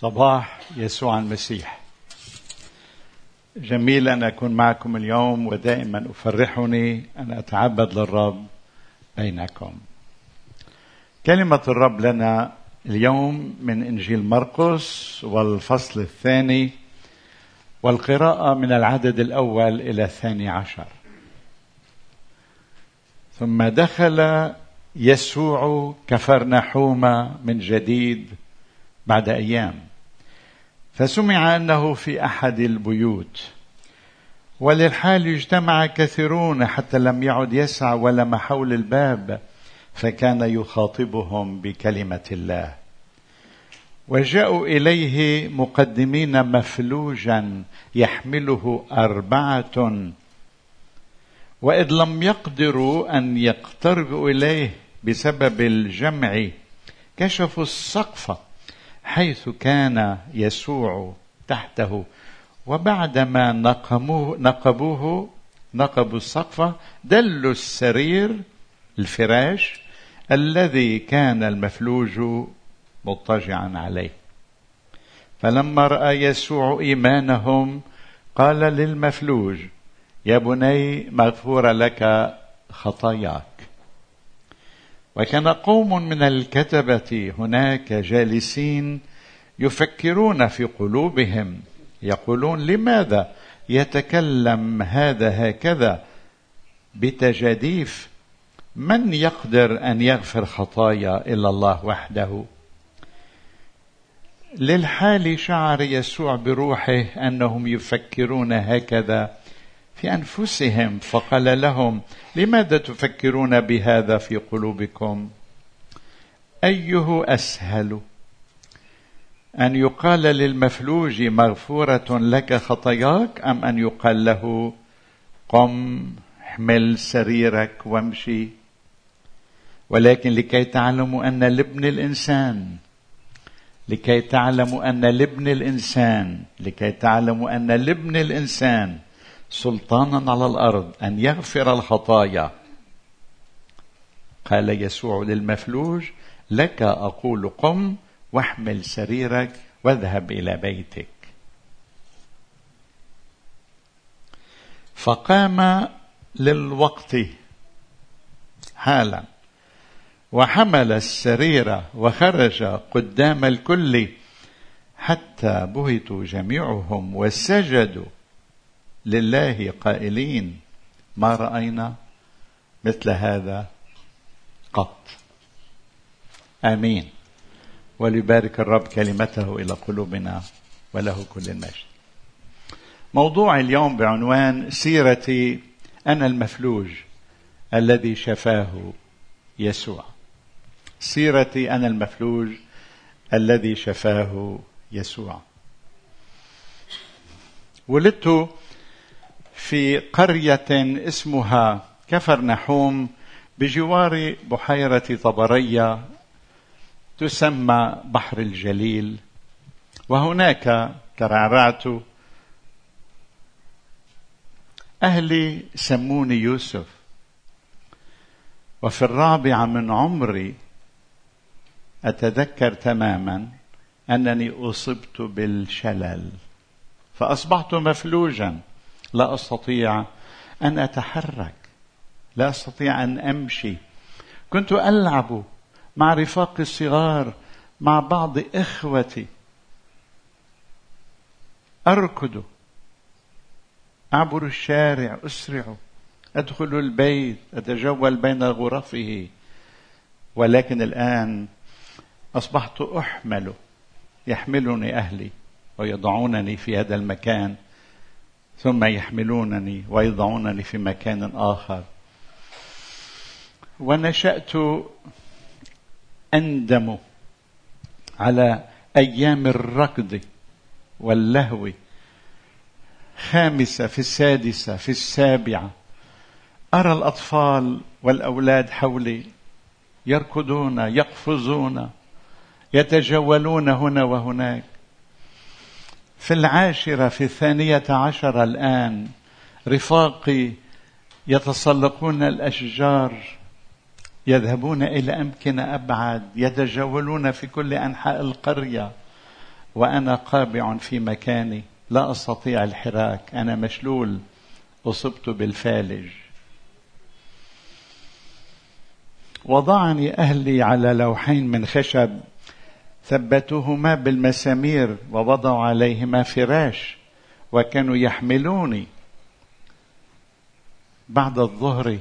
صباح يسوع المسيح. جميل أن أكون معكم اليوم ودائما أفرحني أن أتعبد للرب بينكم. كلمة الرب لنا اليوم من إنجيل مرقس والفصل الثاني والقراءة من العدد الأول إلى الثاني عشر. ثم دخل يسوع كفرنحوم من جديد بعد أيام. فسمع أنه في أحد البيوت. وللحال اجتمع كثيرون حتى لم يعد يسع ولم حول الباب فكان يخاطبهم بكلمة الله. وجاءوا إليه مقدمين مفلوجا يحمله أربعة. وإذ لم يقدروا أن يقتربوا إليه بسبب الجمع كشفوا السقف حيث كان يسوع تحته. وبعدما نقموه نقبوه نقبوا السقف دلوا السرير الفراش الذي كان المفلوج مضطجعا عليه. فلما رأى يسوع إيمانهم قال للمفلوج يا بني مغفور لك خطاياك. وكان قوم من الكتبة هناك جالسين يفكرون في قلوبهم يقولون لماذا يتكلم هذا هكذا بتجاديف؟ من يقدر أن يغفر خطايا إلا الله وحده؟ للحال شعر يسوع بروحه أنهم يفكرون هكذا. في أنفسهم فقال لهم لماذا تفكرون بهذا في قلوبكم؟ إيه أسهل. أن يقال للمفلوج مغفورة لك خطاياك أم أن يقال له قم احمل سريرك وامشي. ولكن لكي تعلموا أن لابن الإنسان لكي تعلموا أن لابن الإنسان لكي تعلموا أن لابن الإنسان سلطانا على الأرض أن يغفر الخطايا. قال يسوع للمفلوج لك أقول قم واحمل سريرك واذهب إلى بيتك. فقام للوقت حالا وحمل السرير وخرج قدام الكل حتى بهتوا جميعهم وسجدوا. لله قائلين ما رأينا مثل هذا قط. آمين. وليبارك الرب كلمته إلى قلوبنا وله كل المجد موضوع اليوم بعنوان سيرتي أنا المفلوج الذي شفاه يسوع. سيرتي أنا المفلوج الذي شفاه يسوع. ولدت في قرية اسمها كفر نحوم بجوار بحيرة طبرية تسمى بحر الجليل. وهناك ترعرعت أهلي سموني يوسف. وفي الرابعة من عمري أتذكر تماما أنني أصبت بالشلل فأصبحت مفلوجا. لا أستطيع أن أتحرك. لا أستطيع أن أمشي. كنت ألعب مع رفاقي الصغار مع بعض إخوتي. أركض. أعبر الشارع أسرع. أدخل البيت أتجول بين غرفه. ولكن الآن أصبحت أحمل. يحملني أهلي ويضعونني في هذا المكان. ثم يحملونني ويضعونني في مكان آخر. ونشأت أندم على أيام الركض واللهو. خامسة في السادسة في السابعة. أرى الأطفال والأولاد حولي يركضون يقفزون يتجولون هنا وهناك. في العاشرة في الثانية عشر الآن رفاقي يتسلقون الأشجار يذهبون إلى أمكنة أبعد يتجولون في كل أنحاء القرية. وأنا قابع في مكاني لا أستطيع الحراك أنا مشلول أصبت بالفالج. وضعني أهلي على لوحين من خشب ثبتوهما بالمسامير ووضعوا عليهما فراش وكانوا يحملوني. بعد الظهر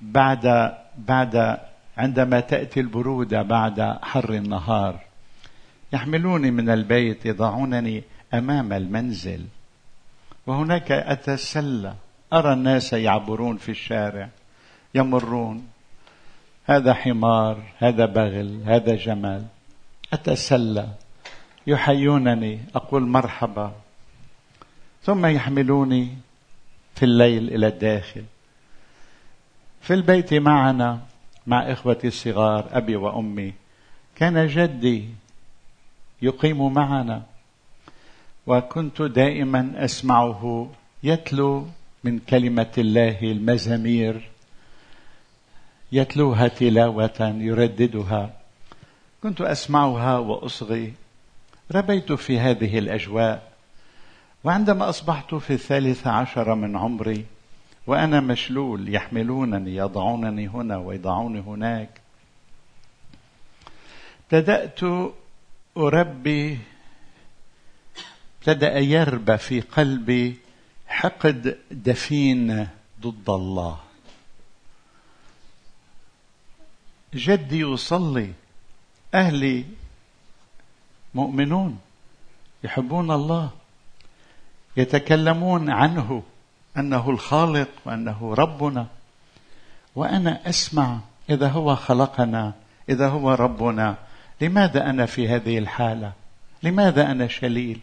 بعد بعد عندما تأتي البرودة بعد حر النهار يحملوني من البيت يضعونني أمام المنزل. وهناك أتسلى أرى الناس يعبرون في الشارع يمرون. هذا حمار هذا بغل هذا جمل أتسلى. يحيونني. أقول مرحبا. ثم يحملوني في الليل إلى الداخل. في البيت معنا مع إخوتي الصغار أبي وأمي. كان جدي يقيم معنا. وكنت دائما أسمعه يتلو من كلمة الله المزامير. يتلوها تلاوة يرددها. كنت أسمعها وأصغي. ربيت في هذه الأجواء. وعندما أصبحت في الثالث عشر من عمري وأنا مشلول يحملونني يضعونني هنا ويضعوني هناك ابتدأت أربي ابتدأ يربى في قلبي حقد دفين ضد الله. جدي يصلي. أهلي مؤمنون يحبون الله يتكلمون عنه أنه الخالق وأنه ربنا. وأنا أسمع إذا هو خلقنا إذا هو ربنا لماذا أنا في هذه الحالة؟ لماذا أنا شليل؟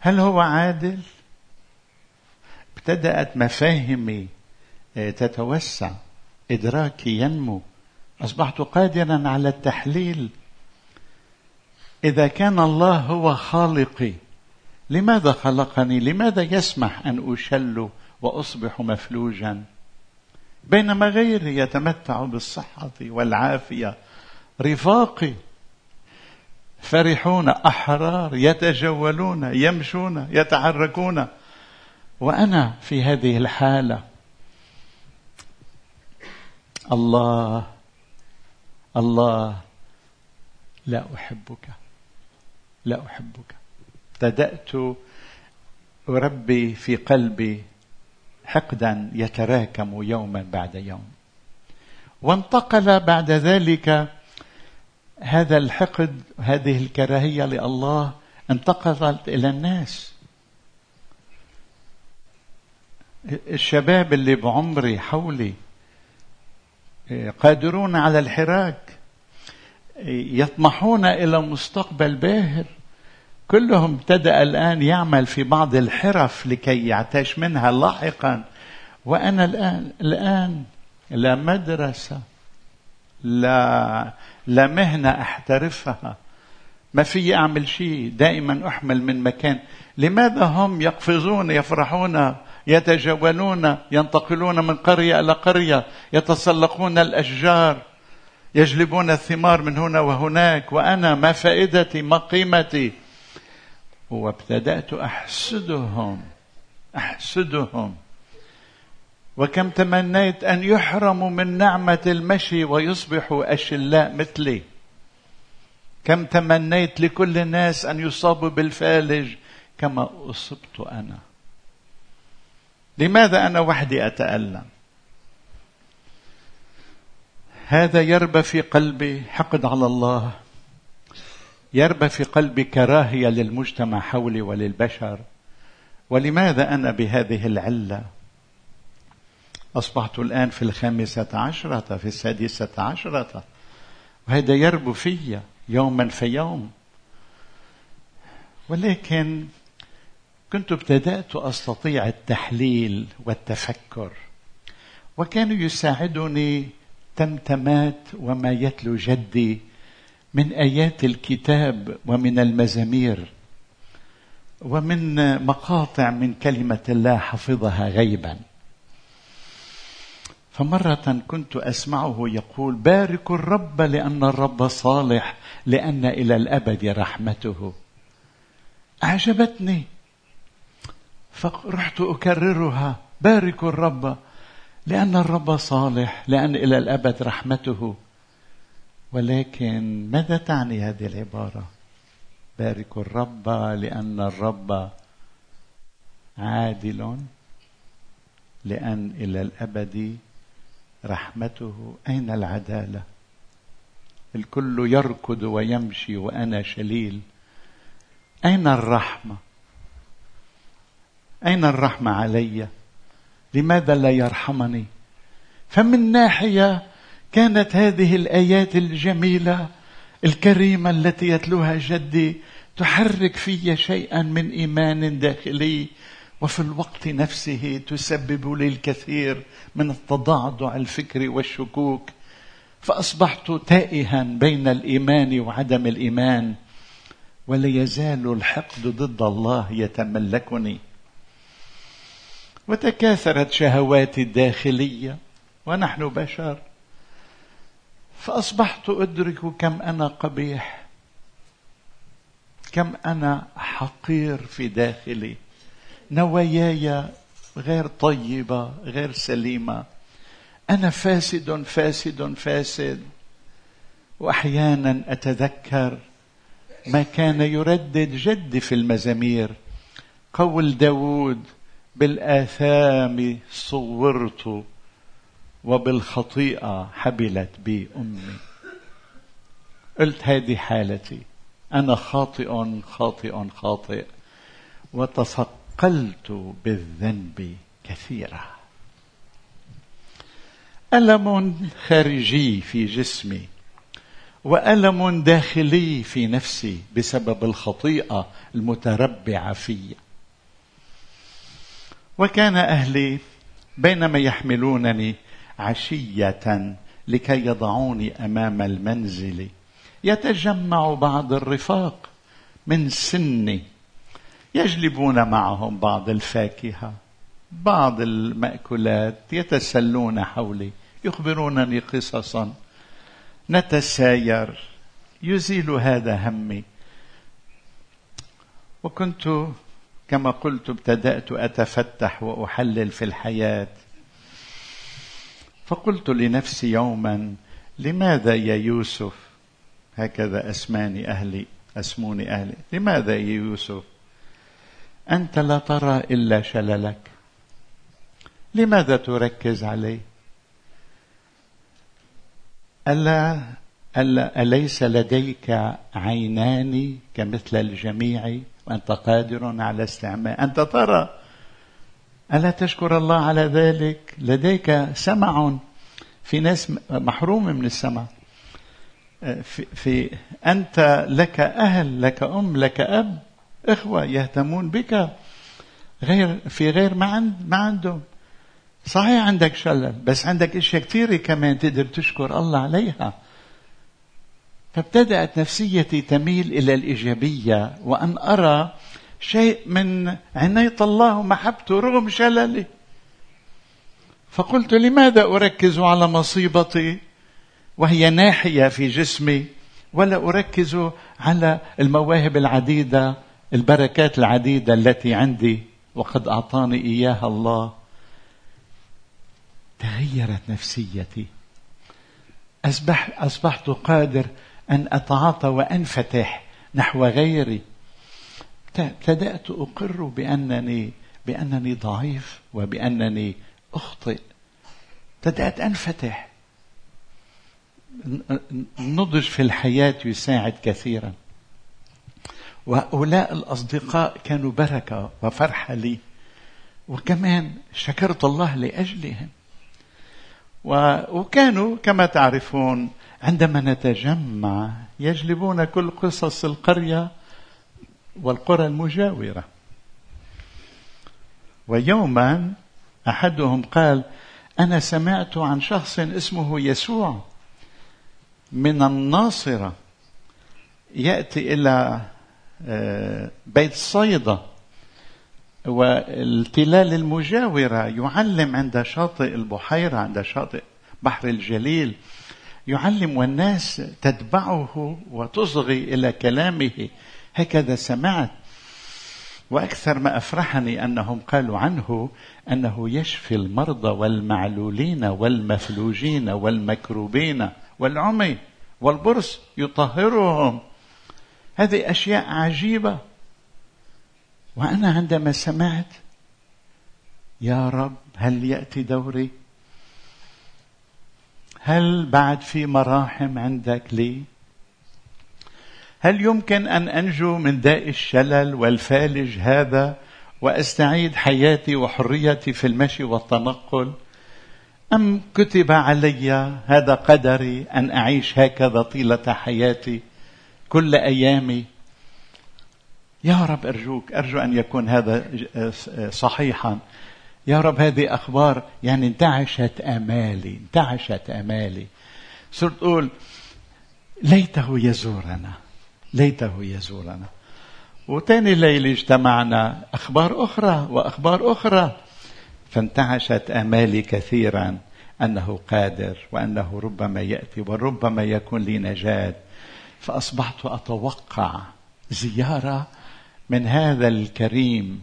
هل هو عادل؟ ابتدأت مفاهمي آه، تتوسع. إدراكي ينمو. أصبحت قادرا على التحليل. إذا كان الله هو خالقي لماذا خلقني؟ لماذا يسمح أن أشل وأصبح مفلوجا؟ بينما غيري يتمتع بالصحة والعافية. رفاقي. فرحون أحرار يتجولون يمشون يتحركون وأنا في هذه الحالة. الله الله لا أحبك لا أحبك. ابتدات اربي في قلبي حقدا يتراكم يوما بعد يوم. وانتقل بعد ذلك هذا الحقد هذه الكراهية لله انتقلت إلى الناس. الشباب اللي بعمري حولي قادرون على الحراك يطمحون إلى مستقبل باهر. كلهم ابتدأ الآن يعمل في بعض الحرف لكي يعتاش منها لاحقا. وأنا الآن الآن لا مدرسة لا لا مهنة أحترفها. ما في أعمل شيء دائما أحمل من مكان. لماذا هم يقفزون يفرحون يتجولون ينتقلون من قرية إلى قرية يتسلقون الأشجار يجلبون الثمار من هنا وهناك وأنا ما فائدتي ما قيمتي وابتدأت أحسدهم أحسدهم. وكم تمنيت أن يحرموا من نعمة المشي ويصبحوا أشلاء مثلي. كم تمنيت لكل الناس أن يصابوا بالفالج. كما أصبت أنا. لماذا أنا وحدي أتألم؟ هذا يربى في قلبي حقد على الله. يربى في قلبي كراهية للمجتمع حولي وللبشر. ولماذا أنا بهذه العلة؟ أصبحت الآن في الخامسة عشرة في السادسة عشرة. وهذا يربو في يوما في يوم. ولكن كنت ابتدأت أستطيع التحليل والتفكر وكان يساعدني تمتمات وما يتلو جدي من آيات الكتاب ومن المزامير ومن مقاطع من كلمة الله حفظها غيبا. فمرة كنت أسمعه يقول باركوا الرب لأن الرب صالح لأن إلى الأبد رحمته أعجبتني فرحت أكررها. باركوا الرب. لأن الرب صالح لأن إلى الأبد رحمته. ولكن ماذا تعني هذه العبارة؟ باركوا الرب لأن الرب عادل. لأن إلى الأبد رحمته. أين العدالة؟ الكل يركض ويمشي وأنا شليل. أين الرحمة؟ أين الرحمة علي؟ لماذا لا يرحمني؟ فمن ناحية كانت هذه الآيات الجميلة الكريمة التي يتلوها جدي تحرك في شيئا من إيمان داخلي وفي الوقت نفسه تسبب لي الكثير من التضعضع الفكري والشكوك. فأصبحت تائها بين الإيمان وعدم الإيمان ولا يزال الحقد ضد الله يتملكني. وتكاثرت شهواتي الداخلية ونحن بشر. فأصبحت أدرك كم أنا قبيح كم أنا حقير في داخلي. نواياي غير طيبة غير سليمة. أنا فاسد فاسد فاسد. وأحيانا أتذكر ما كان يردد جدي في المزامير. قول داود بالآثام صورت وبالخطيئة حبلت بي أمي. قلت هذه حالتي. أنا خاطئ خاطئ خاطئ. وتصدق ثقلت بالذنب كثيرا. ألم خارجي في جسمي وألم داخلي في نفسي بسبب الخطيئة المتربعة في وكان أهلي بينما يحملونني عشية لكي يضعوني أمام المنزل. يتجمع بعض الرفاق من سني يجلبون معهم بعض الفاكهة بعض المأكولات يتسلون حولي يخبرونني قصصا. نتساير يزيل هذا همي. وكنت كما قلت ابتدأت أتفتح وأحلل في الحياة. فقلت لنفسي يوما لماذا يا يوسف؟ هكذا أسماني أهلي أسموني أهلي. لماذا يا يوسف؟ أنت لا ترى إلا شللك. لماذا تركز عليه ألا ألا أليس لديك عينان كمثل الجميع؟ وانت قادر على استعمال. أنت ترى ألا تشكر الله على ذلك؟ لديك سمع. في ناس محروم من السمع. في, في أنت لك أهل لك أم لك أب إخوة يهتمون بك غير في غير ما عند ما عندهم. صحيح عندك شلل بس عندك إشياء كثيرة كمان تقدر تشكر الله عليها. فابتدأت نفسيتي تميل إلى الإيجابية وأن أرى شيء من عناية الله ومحبته رغم شللي. فقلت لماذا أركز على مصيبتي وهي ناحية في جسمي ولا أركز على المواهب العديدة البركات العديدة التي عندي وقد أعطاني إياها الله. تغيرت نفسيتي. أصبح أصبحت قادر أن أتعاطى وأنفتح نحو غيري. ابتدأت أقر بأنني بأنني ضعيف وبأنني أخطئ. ابتدأت أنفتح. النضج في الحياة يساعد كثيرا. وهؤلاء الأصدقاء كانوا بركة وفرحة لي. وكمان شكرت الله لأجلهم. وكانوا كما تعرفون عندما نتجمع يجلبون كل قصص القرية والقرى المجاورة. ويوما أحدهم قال أنا سمعت عن شخص اسمه يسوع من الناصرة يأتي إلى بيت صيدا والتلال المجاورة يعلم عند شاطئ البحيرة عند شاطئ بحر الجليل. يعلم والناس تتبعه وتصغي إلى كلامه. هكذا سمعت. وأكثر ما أفرحني أنهم قالوا عنه أنه يشفي المرضى والمعلولين والمفلوجين والمكروبين والعمي والبرص يطهرهم. هذه أشياء عجيبة. وأنا عندما سمعت يا رب هل يأتي دوري؟ هل بعد في مراحم عندك لي؟ هل يمكن أن أنجو من داء الشلل والفالج هذا وأستعيد حياتي وحريتي في المشي والتنقل؟ أم كتب علي هذا قدري أن أعيش هكذا طيلة حياتي كل أيامي؟ يا رب أرجوك أرجو أن يكون هذا صحيحا. يا رب هذه أخبار يعني انتعشت أمالي انتعشت أمالي. صرت أقول ليته يزورنا ليته يزورنا. وتاني ليلة اجتمعنا أخبار أخرى وأخبار أخرى. فانتعشت آمالي كثيرا أنه قادر وأنه ربما يأتي وربما يكون لي نجاة. فأصبحت أتوقع زيارة من هذا الكريم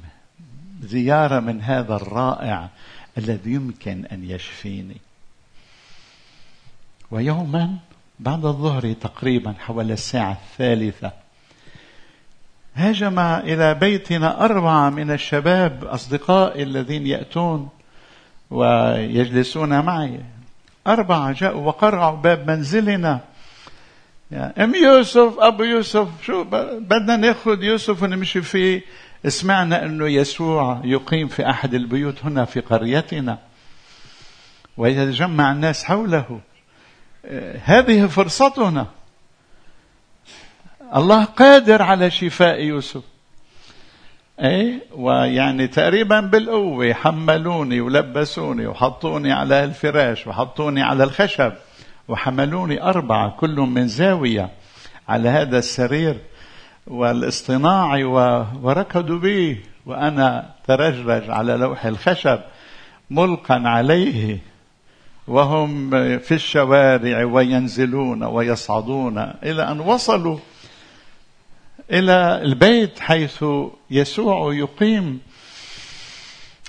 زيارة من هذا الرائع الذي يمكن أن يشفيني. ويوما بعد الظهر تقريبا حول الساعة الثالثة هاجم إلى بيتنا أربعة من الشباب أصدقائي الذين يأتون ويجلسون معي. أربعة جاءوا وقرعوا باب منزلنا. يا أم يوسف أبو يوسف شو بدنا نأخذ يوسف ونمشي فيه. سمعنا أنه يسوع يقيم في أحد البيوت هنا في قريتنا ويتجمع الناس حوله. هذه فرصتنا. الله قادر على شفاء يوسف. اي ويعني تقريبا بالقوة حملوني ولبسوني وحطوني على الفراش وحطوني على الخشب وحملوني أربعة كلهم من زاوية على هذا السرير. والاصطناعي وركضوا بي وأنا ترجرج على لوح الخشب ملقا عليه. وهم في الشوارع وينزلون ويصعدون إلى أن وصلوا إلى البيت حيث يسوع يقيم.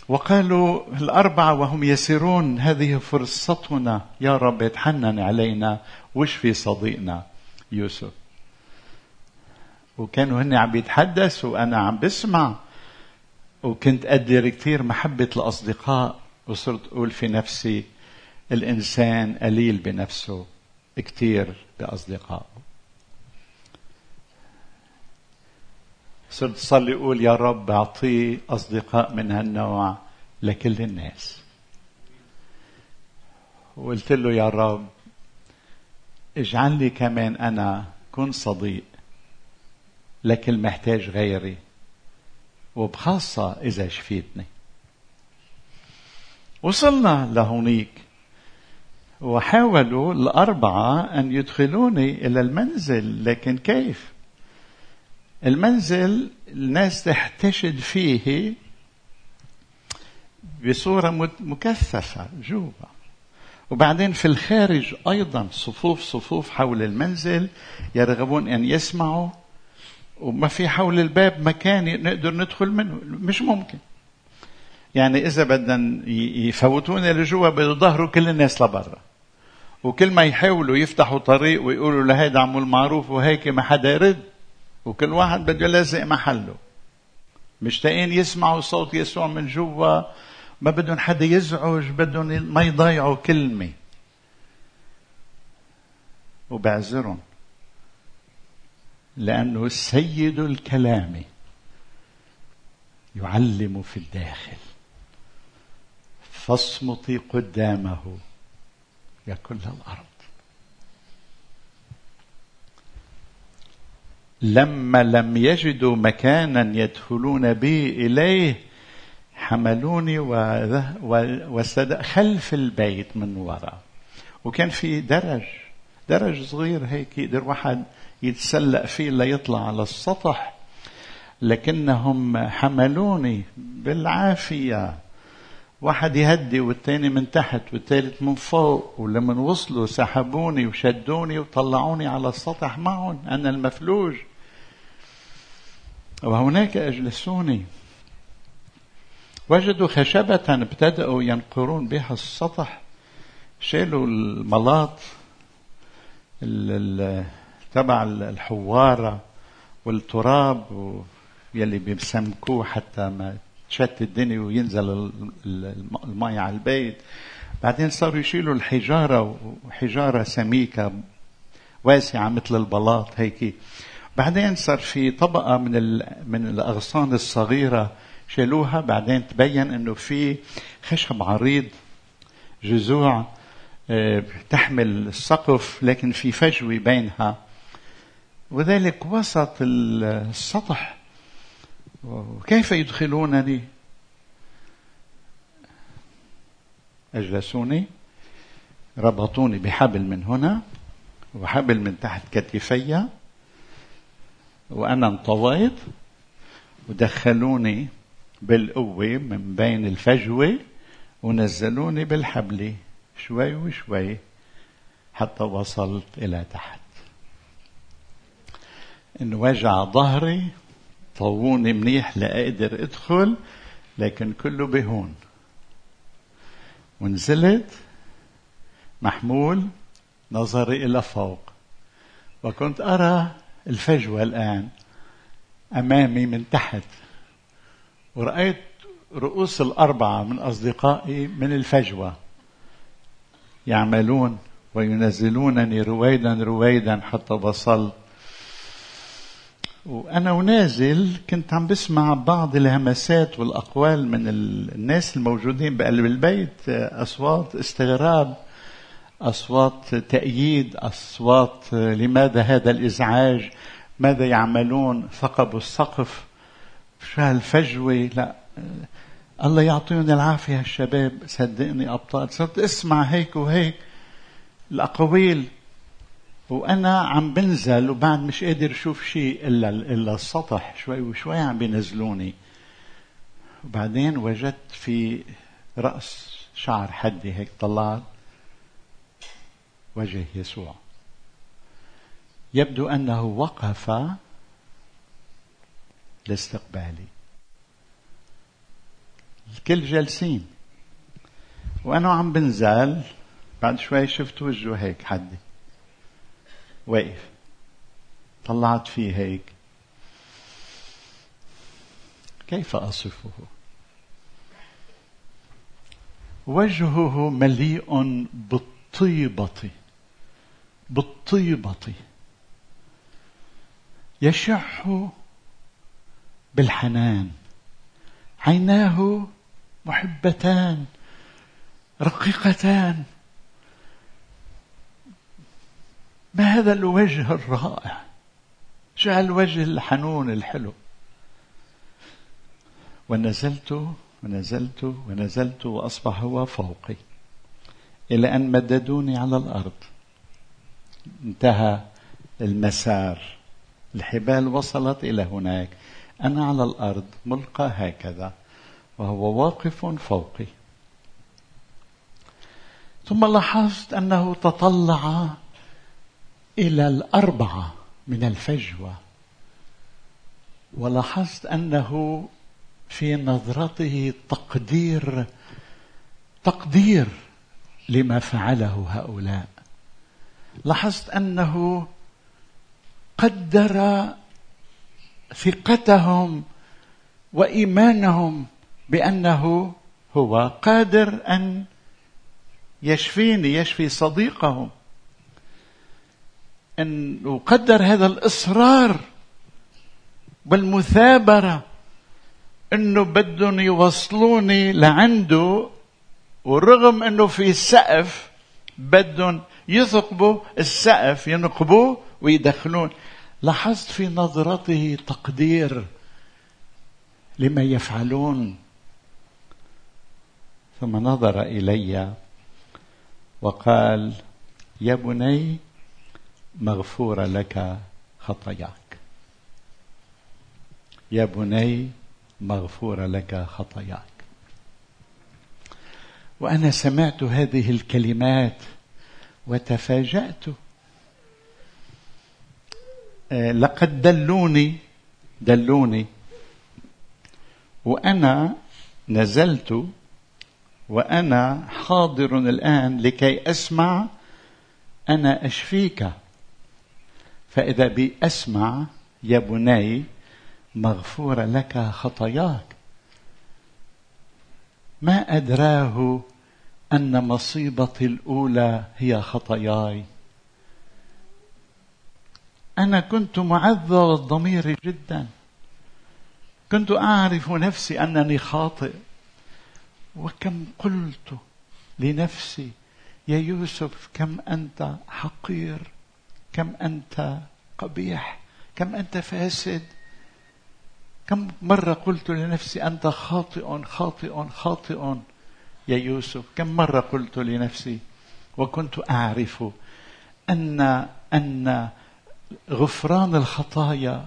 وقالوا الأربعة وهم يسيرون هذه فرصتنا. يا رب اتحنن علينا واشفي صديقنا يوسف. وكانوا هن عم بيتحدثوا وأنا عم بسمع. وكنت قدر كثير محبة الأصدقاء وصرت أقول في نفسي الإنسان قليل بنفسه كثير بأصدقائه. صرت صلي أقول يا رب أعطيه أصدقاء من هالنوع لكل الناس. وقلت له يا رب اجعل لي كمان أنا كن صديق. لكل محتاج غيري. وبخاصة إذا شفيتني. وصلنا لهونيك. وحاولوا الأربعة أن يدخلوني إلى المنزل لكن كيف؟ المنزل الناس تحتشد فيه بصورة مكثفة جوا وبعدين في الخارج أيضا صفوف صفوف حول المنزل يرغبون أن يسمعوا. وما في حول الباب مكان نقدر ندخل منه. مش ممكن. يعني إذا بدنا يفوتونا لجوا بده كل الناس لبرا. وكل ما يحاولوا يفتحوا طريق ويقولوا لهيدا عمو المعروف وهيك ما حدا يرد. وكل واحد بده يلزق محله. مشتاقين يسمعوا صوت يسوع من جوا. ما بدهم حدا يزعج بدهم ما يضيعوا كلمة. وبعذرهم. لأنه سيد الكلام يعلم في الداخل. فاصمتي قدامه يا كل الأرض لما لم يجدوا مكانا يدخلون بي إليه حملوني وسد خلف البيت من وراء. وكان في درج درج صغير هيك يقدر واحد يتسلق فيه ليطلع على السطح. لكنهم حملوني بالعافية. واحد يهدي والتاني من تحت والتالت من فوق ولما وصلوا سحبوني وشدوني وطلعوني على السطح معهم. أنا المفلوج. وهناك أجلسوني. وجدوا خشبة ابتدأوا ينقرون بها السطح. شالوا الملاط تبع الحوارة والتراب يلي بيسمكوه حتى ما تشت الدنيا وينزل الماء على البيت. بعدين صاروا يشيلوا الحجارة وحجارة سميكة واسعة مثل البلاط هيك بعدين صار في طبقة من من الأغصان الصغيرة شالوها. بعدين تبين إنه في خشب عريض جذوع آه، تحمل السقف لكن في فجوة بينها. وذلك وسط السطح. وكيف يدخلونني؟ أجلسوني. ربطوني بحبل من هنا وحبل من تحت كتفي. وأنا انطويت ودخلوني بالقوة من بين الفجوة. ونزلوني بالحبل شوي وشوي حتى وصلت إلى تحت. إن وجع ظهري طووني منيح لأقدر أدخل لكن كله بهون. ونزلت محمول نظري إلى فوق. وكنت أرى الفجوة الآن أمامي من تحت. ورأيت رؤوس الأربعة من أصدقائي من الفجوة يعملون وينزلونني رويدا رويدا حتى وصلت وأنا ونازل كنت عم بسمع بعض الهمسات والأقوال من الناس الموجودين بقلب البيت أصوات استغراب أصوات تأييد أصوات لماذا هذا الإزعاج؟ ماذا يعملون؟ ثقبوا السقف. شو هالفجوة؟ لا. الله يعطيهم العافية الشباب صدقني أبطال. صرت أسمع هيك وهيك. الأقاويل وأنا عم بنزل وبعد مش قادر أشوف شيء إلا إلا السطح شوي وشوي عم بينزلوني. وبعدين وجدت في رأس شعر حدي هيك طلعت وجه يسوع. يبدو أنه وقف لاستقبالي. الكل جالسين. وأنا عم بنزل بعد شوي شفت وجهه هيك حدي. واقف طلعت فيه هيك. كيف أصفه؟ وجهه مليء بالطيبة. بالطيبة. يشح بالحنان. عيناه محبتان رقيقتان. ما هذا الوجه الرائع؟ شو الوجه الحنون الحلو؟ ونزلت ونزلت ونزلت وأصبح هو فوقي إلى أن مددوني على الأرض. انتهى المسار. الحبال وصلت إلى هناك. أنا على الأرض ملقى هكذا وهو واقف فوقي. ثم لاحظت أنه تطلع إلى الأربعة من الفجوة. ولاحظت أنه في نظرته تقدير تقدير لما فعله هؤلاء. لاحظت أنه قدر ثقتهم وإيمانهم بأنه هو قادر أن يشفيني يشفي صديقهم. أن أقدر هذا الإصرار والمثابرة أنه بدهم يوصلوني لعنده ورغم أنه في سقف بدهم يثقبوا السقف ينقبوه ويدخلون. لاحظت في نظرته تقدير لما يفعلون. ثم نظر إلي وقال يا بني مغفورة لك خطاياك. يا بني مغفور لك خطاياك. وأنا سمعت هذه الكلمات وتفاجأت. آه، لقد دلوني دلوني. وأنا نزلت وأنا حاضر الآن لكي أسمع أنا اشفيك فإذا بي اسمع يا بني مغفور لك خطاياك. ما أدراه أن مصيبتي الأولى هي خطاياي. أنا كنت معذب الضمير جدا. كنت أعرف نفسي أنني خاطئ. وكم قلت لنفسي يا يوسف كم أنت حقير؟ كم أنت قبيح كم أنت فاسد. كم مرة قلت لنفسي أنت خاطئ خاطئ خاطئ. يا يوسف كم مرة قلت لنفسي وكنت أعرف أن أن غفران الخطايا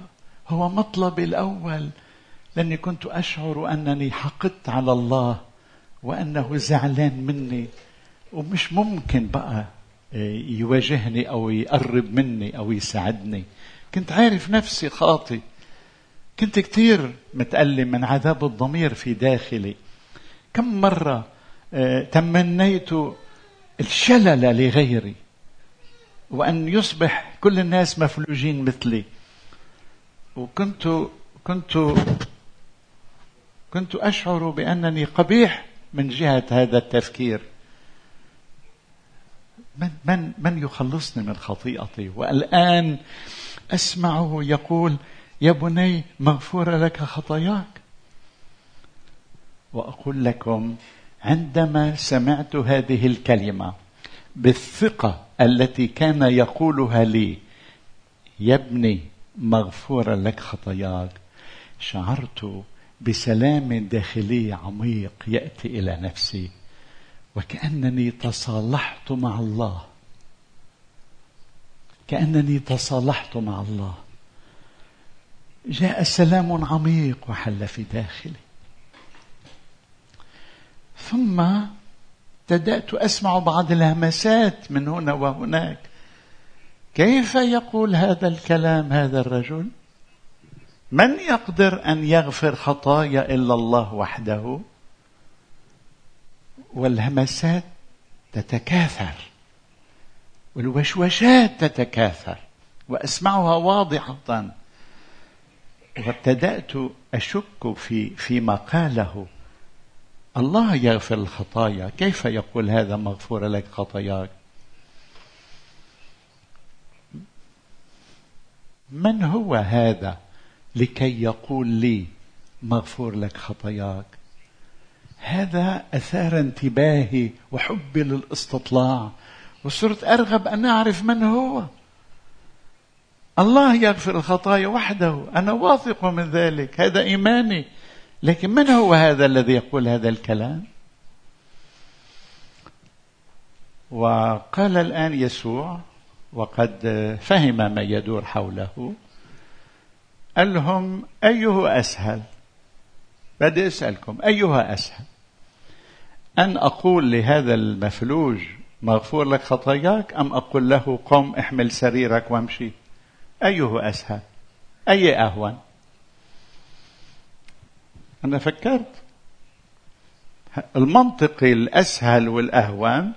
هو مطلبي الأول. لأني كنت أشعر أنني حقدت على الله وأنه زعلان مني. ومش ممكن بقى. يواجهني أو يقرب مني أو يساعدني. كنت عارف نفسي خاطي. كنت كثير متألم من عذاب الضمير في داخلي. كم مرة آه، تمنيت الشلل لغيري وأن يصبح كل الناس مفلوجين مثلي. وكنت كنت كنت أشعر بأنني قبيح من جهة هذا التفكير. من من من يخلصني من خطيئتي؟ والآن أسمعه يقول يا بني مغفورة لك خطاياك. وأقول لكم عندما سمعت هذه الكلمة بالثقة التي كان يقولها لي يا ابني مغفورة لك خطاياك. شعرت بسلام داخلي عميق يأتي إلى نفسي. وكأنني تصالحت مع الله. كأنني تصالحت مع الله. جاء سلام عميق وحل في داخلي. ثم ابتدات أسمع بعض الهمسات من هنا وهناك. كيف يقول هذا الكلام هذا الرجل؟ من يقدر أن يغفر خطايا إلا الله وحده؟ والهمسات تتكاثر. والوشوشات تتكاثر. وأسمعها واضحة. وابتدأت أشك في فيما قاله. الله يغفر الخطايا. كيف يقول هذا مغفور لك خطاياك؟ من هو هذا لكي يقول لي مغفور لك خطاياك؟ هذا أثار انتباهي وحبي للاستطلاع. وصرت أرغب أن أعرف من هو. الله يغفر الخطايا وحده أنا واثق من ذلك هذا إيماني. لكن من هو هذا الذي يقول هذا الكلام؟ وقال الآن يسوع وقد فهم ما يدور حوله قال لهم أيه أسهل؟ بدي أسألكم أيها أسهل؟ أن أقول لهذا المفلوج مغفور لك خطاياك أم أقول له قم احمل سريرك وامشي؟ أيه أسهل؟ أي أهون؟ أنا فكرت. المنطقي الأسهل والأهون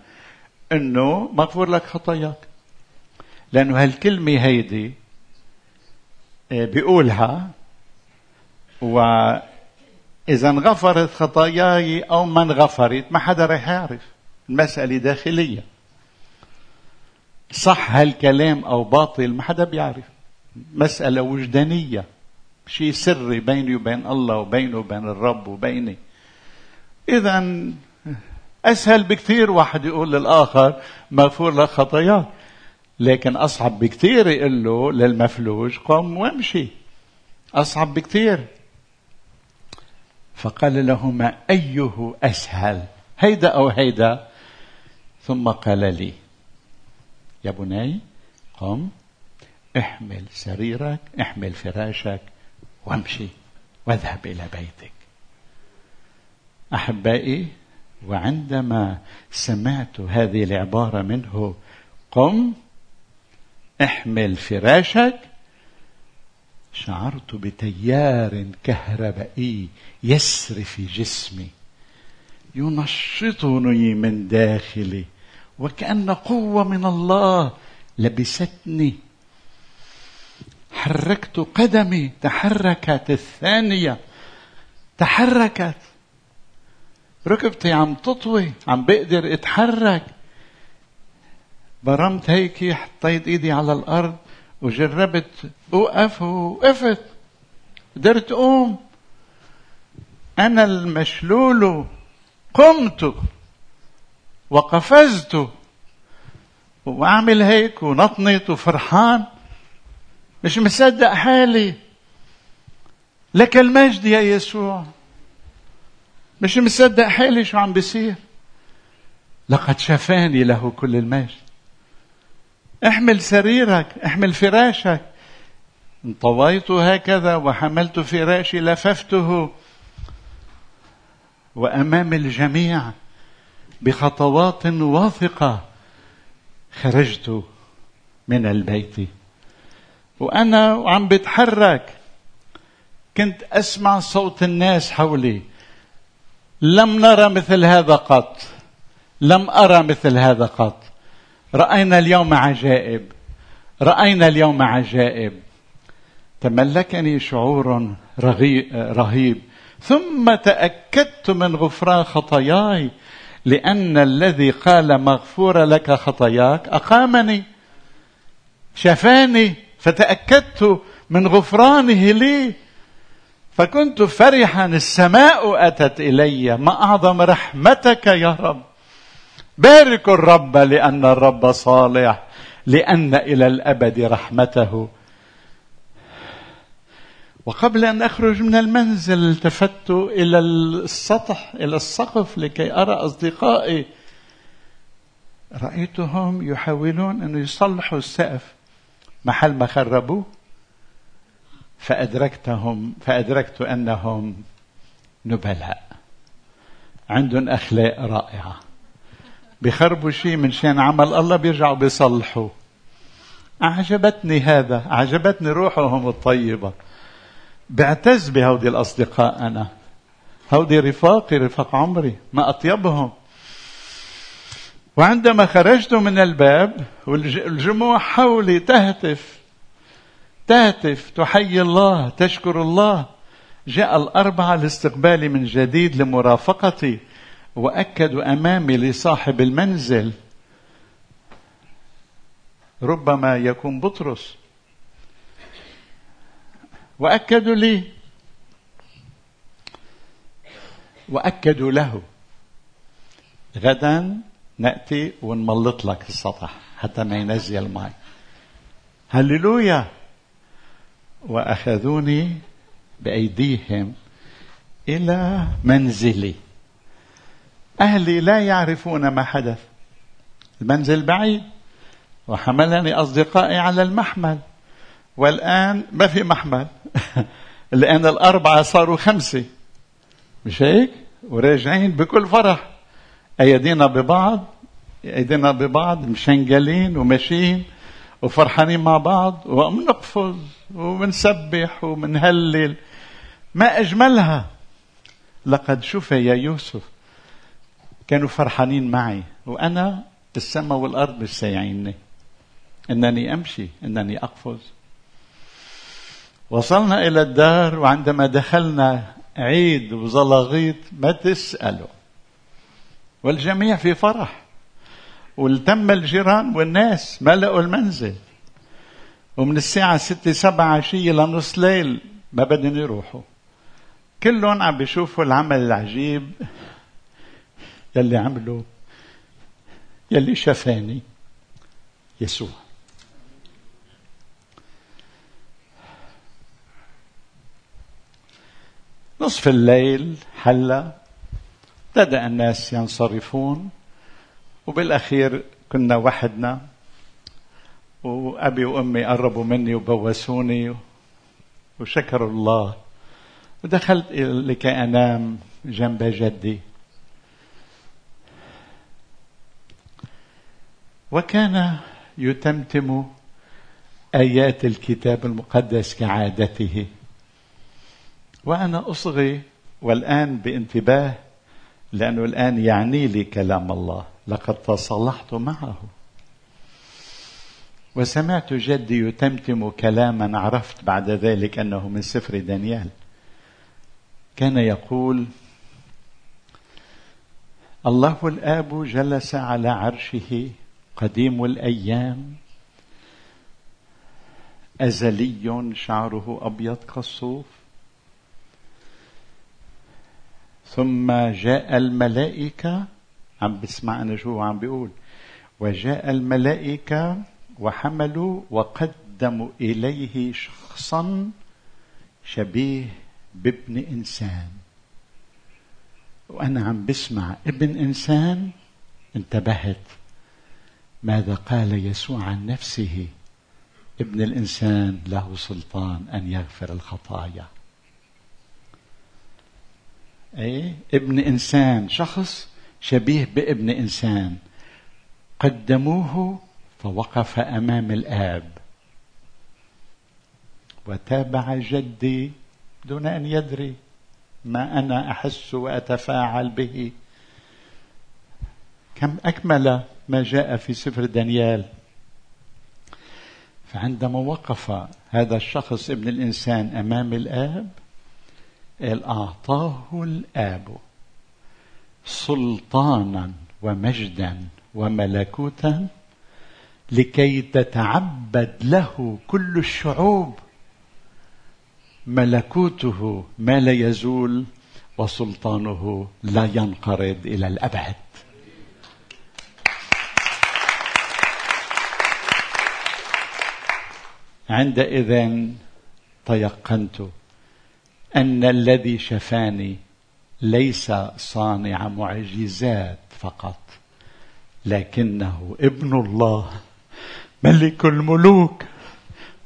أنه مغفور لك خطاياك. لأنه هالكلمة هيدي آه، بيقولها وإذا انغفرت خطاياي أو ما انغفرت ما حدا رح يعرف. المسألة داخلية. صح هالكلام أو باطل ما حدا بيعرف. مسألة وجدانية. شيء سري بيني وبين الله وبينه وبين الرب وبيني. إذا أسهل بكثير واحد يقول للآخر مغفور لك خطاياك لكن أصعب بكثير يقول له للمفلوج قم وامشي. أصعب بكثير. فقال لهما أيه أسهل هيدا أو هيدا. ثم قال لي يا بني قم احمل سريرك احمل فراشك وامشي واذهب إلى بيتك. أحبائي وعندما سمعت هذه العبارة منه قم احمل فراشك شعرت بتيار كهربائي يسري في جسمي ينشطني من داخلي وكأن قوة من الله لبستني. حركت قدمي تحركت الثانية تحركت. ركبتي عم تطوي عم بقدر اتحرك. برمت هيك حطيت ايدي على الأرض وجربت اوقف ووقفت قدرت أقوم. أنا المشلول قمت وقفزت وأعمل هيك ونطنط وفرحان. مش مصدق حالي. لك المجد يا يسوع. مش مصدق حالي شو عم بيصير. لقد شفاني له كل المجد. احمل سريرك احمل فراشك. انطويت هكذا وحملت فراشي لففته. وأمام الجميع بخطوات واثقة خرجت من البيت. وأنا وعم بتحرك. كنت أسمع صوت الناس حولي. لم نرى مثل هذا قط. لم أرى مثل هذا قط. رأينا اليوم عجائب. رأينا اليوم عجائب. تملكني شعور رهيب. ثم تأكدت من غفران خطاياي لأن الذي قال مغفور لك خطاياك أقامني شفاني فتأكدت من غفرانه لي. فكنت فرحا السماء أتت إلي ما أعظم رحمتك يا رب. باركوا الرب لأن الرب صالح لأن إلى الأبد رحمته. وقبل أن أخرج من المنزل التفت إلى السطح إلى السقف لكي أرى أصدقائي. رأيتهم يحاولون أن يصلحوا السقف. محل ما خربوه فأدركتهم فأدركت أنهم نبلاء. عندهم اخلاق رائعة. بخربوا شيء من شان عمل الله بيرجعوا بيصلحوا. أعجبتني هذا أعجبتني روحهم الطيبة. بعتز بهودي الأصدقاء أنا. هودي رفاقي رفاق عمري ما أطيبهم. وعندما خرجت من الباب والجموع حولي تهتف تهتف. تحيي الله تشكر الله. جاء الأربعة لاستقبالي من جديد لمرافقتي. واكدوا أمامي لصاحب المنزل ربما يكون بطرس. واكدوا لي واكدوا له غدا نأتي ونملط لك السطح حتى ما ينزل الماء. هللويا! وأخذوني بأيديهم إلى منزلي. أهلي لا يعرفون ما حدث. المنزل بعيد وحملني أصدقائي على المحمل. والآن ما في محمل. لأن الأربعة صاروا خمسة. مش هيك؟ وراجعين بكل فرح. أيدينا ببعض أيدينا ببعض مشنقلين وماشيين وفرحانين مع بعض وبنقفز وبنسبح وبنهلل. ما أجملها. لقد شوف يا يوسف. كانوا فرحانين معي. وأنا السماء والأرض مش سايعيني. أنني أمشي أنني أقفز. وصلنا إلى الدار وعندما دخلنا عيد وزلاغيط ما تسألوا. والجميع في فرح. والتم الجيران والناس ملأوا المنزل. ومن الساعة ستة سبعة عشية لنص ليل ما بدهم يروحوا. كلهم عم بيشوفوا العمل العجيب. يلي عمله يلي شفاني يسوع. نصف الليل حل ابتدأ الناس ينصرفون وبالأخير كنا وحدنا وأبي وأمي قربوا مني وبوسوني وشكروا الله. ودخلت لكي أنام جنب جدي. وكان يتمتم آيات الكتاب المقدس كعادته. وأنا أصغي والآن بانتباه لأنه الآن يعني لي كلام الله. لقد تصالحت معه. وسمعت جدي يتمتم كلاما عرفت بعد ذلك أنه من سفر دانيال. كان يقول الله الآب جلس على عرشه قديم الأيام. أزلي شعره أبيض كالصوف. ثم جاء الملائكة. عم بسمع أنا شو عم بيقول. وجاء الملائكة وحملوا وقدموا إليه شخصا شبيه بابن إنسان. وأنا عم بسمع ابن إنسان انتبهت. ماذا قال يسوع عن نفسه؟ ابن الإنسان له سلطان أن يغفر الخطايا. إيه؟ ابن إنسان شخص شبيه بابن إنسان. قدموه فوقف أمام الآب. وتابع جدي دون أن يدري ما أنا أحس وأتفاعل به. كم أكمل؟ ما جاء في سفر دانيال. فعندما وقف هذا الشخص ابن الإنسان أمام الآب قال أعطاه الآب سلطانا ومجدا وملكوتا لكي تتعبد له كل الشعوب. ملكوته ما لا يزول وسلطانه لا ينقرض إلى الأبد. عندئذ تيقنت أن الذي شفاني ليس صانع معجزات فقط لكنه ابن الله ملك الملوك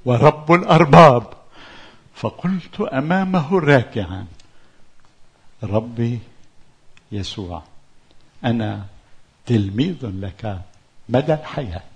ورب الأرباب. فقلت أمامه راكعا ربي يسوع أنا تلميذ لك مدى الحياة.